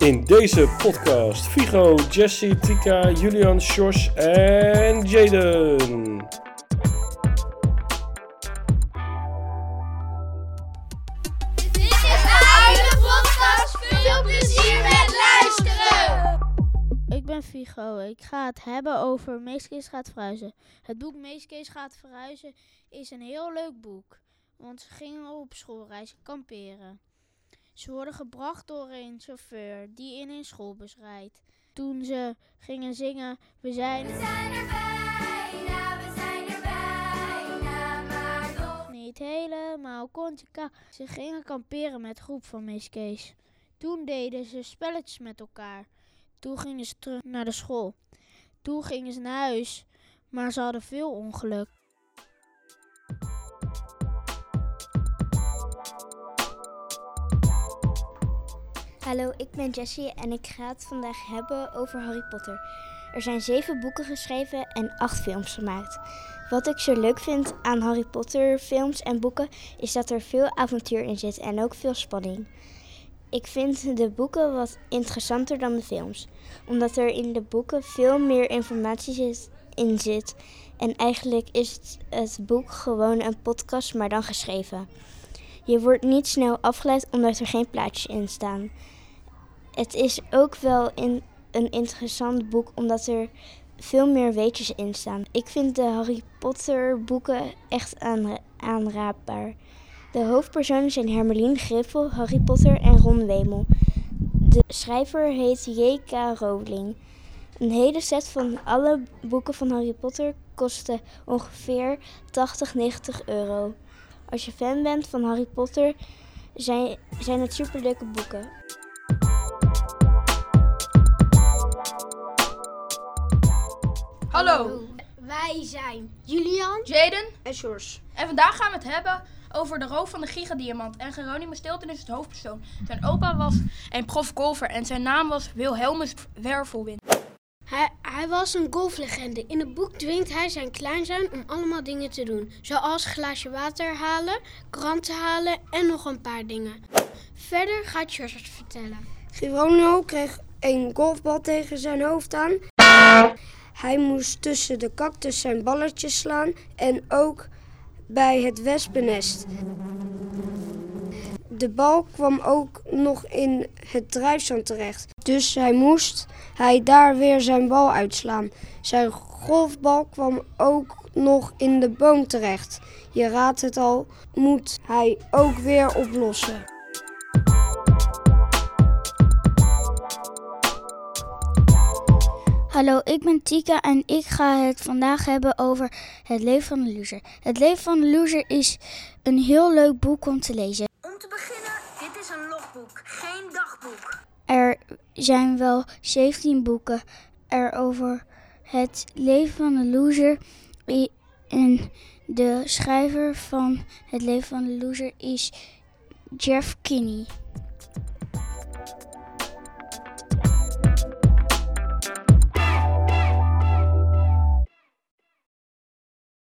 In deze podcast Figo, Jesse, Tika, Julian, Jos en Jaden. Dit is de oude podcast. Veel plezier met luisteren. Ik ben Figo. Ik ga het hebben over Meeskees gaat verhuizen. Het boek Meeskees gaat verhuizen is een heel leuk boek. Want ze gingen op schoolreis kamperen. Ze worden gebracht door een chauffeur die in een schoolbus rijdt. Toen ze gingen zingen, we zijn We zijn er bijna, we zijn er bijna, maar nog niet helemaal kontjeka. Ze gingen kamperen met groep van Meeskees. Toen deden ze spelletjes met elkaar. Toen gingen ze terug naar de school. Toen gingen ze naar huis, maar ze hadden veel ongeluk. Hallo, ik ben Jessie en ik ga het vandaag hebben over Harry Potter. Er zijn zeven boeken geschreven en acht films gemaakt. Wat ik zo leuk vind aan Harry Potter films en boeken is dat er veel avontuur in zit en ook veel spanning. Ik vind de boeken wat interessanter dan de films, omdat er in de boeken veel meer informatie in zit. En eigenlijk is het, het boek gewoon een podcast, maar dan geschreven. Je wordt niet snel afgeleid omdat er geen plaatjes in staan. Het is ook wel in, een interessant boek omdat er veel meer weetjes in staan. Ik vind de Harry Potter boeken echt aan, aanraadbaar. De hoofdpersonen zijn Hermeline Griffel, Harry Potter en Ron Wemel. De schrijver heet J.K. Rowling. Een hele set van alle boeken van Harry Potter kostte ongeveer 80, 90 euro. Als je fan bent van Harry Potter, zijn, zijn het superleuke boeken. Hallo, Wij zijn Julian Jaden. en Sjors. En vandaag gaan we het hebben over de roof van de gigadiamant. En Geronimo Stilton is het hoofdpersoon. Zijn opa was een prof golfer en zijn naam was Wilhelmus Wervelwind. Hij was een golflegende. In het boek dwingt hij zijn kleinzoon om allemaal dingen te doen. Zoals glaasje water halen, kranten halen en nog een paar dingen. Verder gaat Sjors het vertellen. Geronimo kreeg een golfbal tegen zijn hoofd aan. Hij moest tussen de cactus zijn balletjes slaan en ook bij het wespennest. De bal kwam ook nog in het drijfzand terecht. Dus hij moest hij daar weer zijn bal uitslaan. Zijn golfbal kwam ook nog in de boom terecht. Je raadt het al, moet hij ook weer oplossen. Hallo, ik ben Tika en ik ga het vandaag hebben over het leven van de loser. Het leven van de loser is een heel leuk boek om te lezen. Te beginnen, dit is een logboek, geen dagboek. Er zijn wel 17 boeken er over het leven van de loser. En de schrijver van het leven van de loser is Jeff Kinney.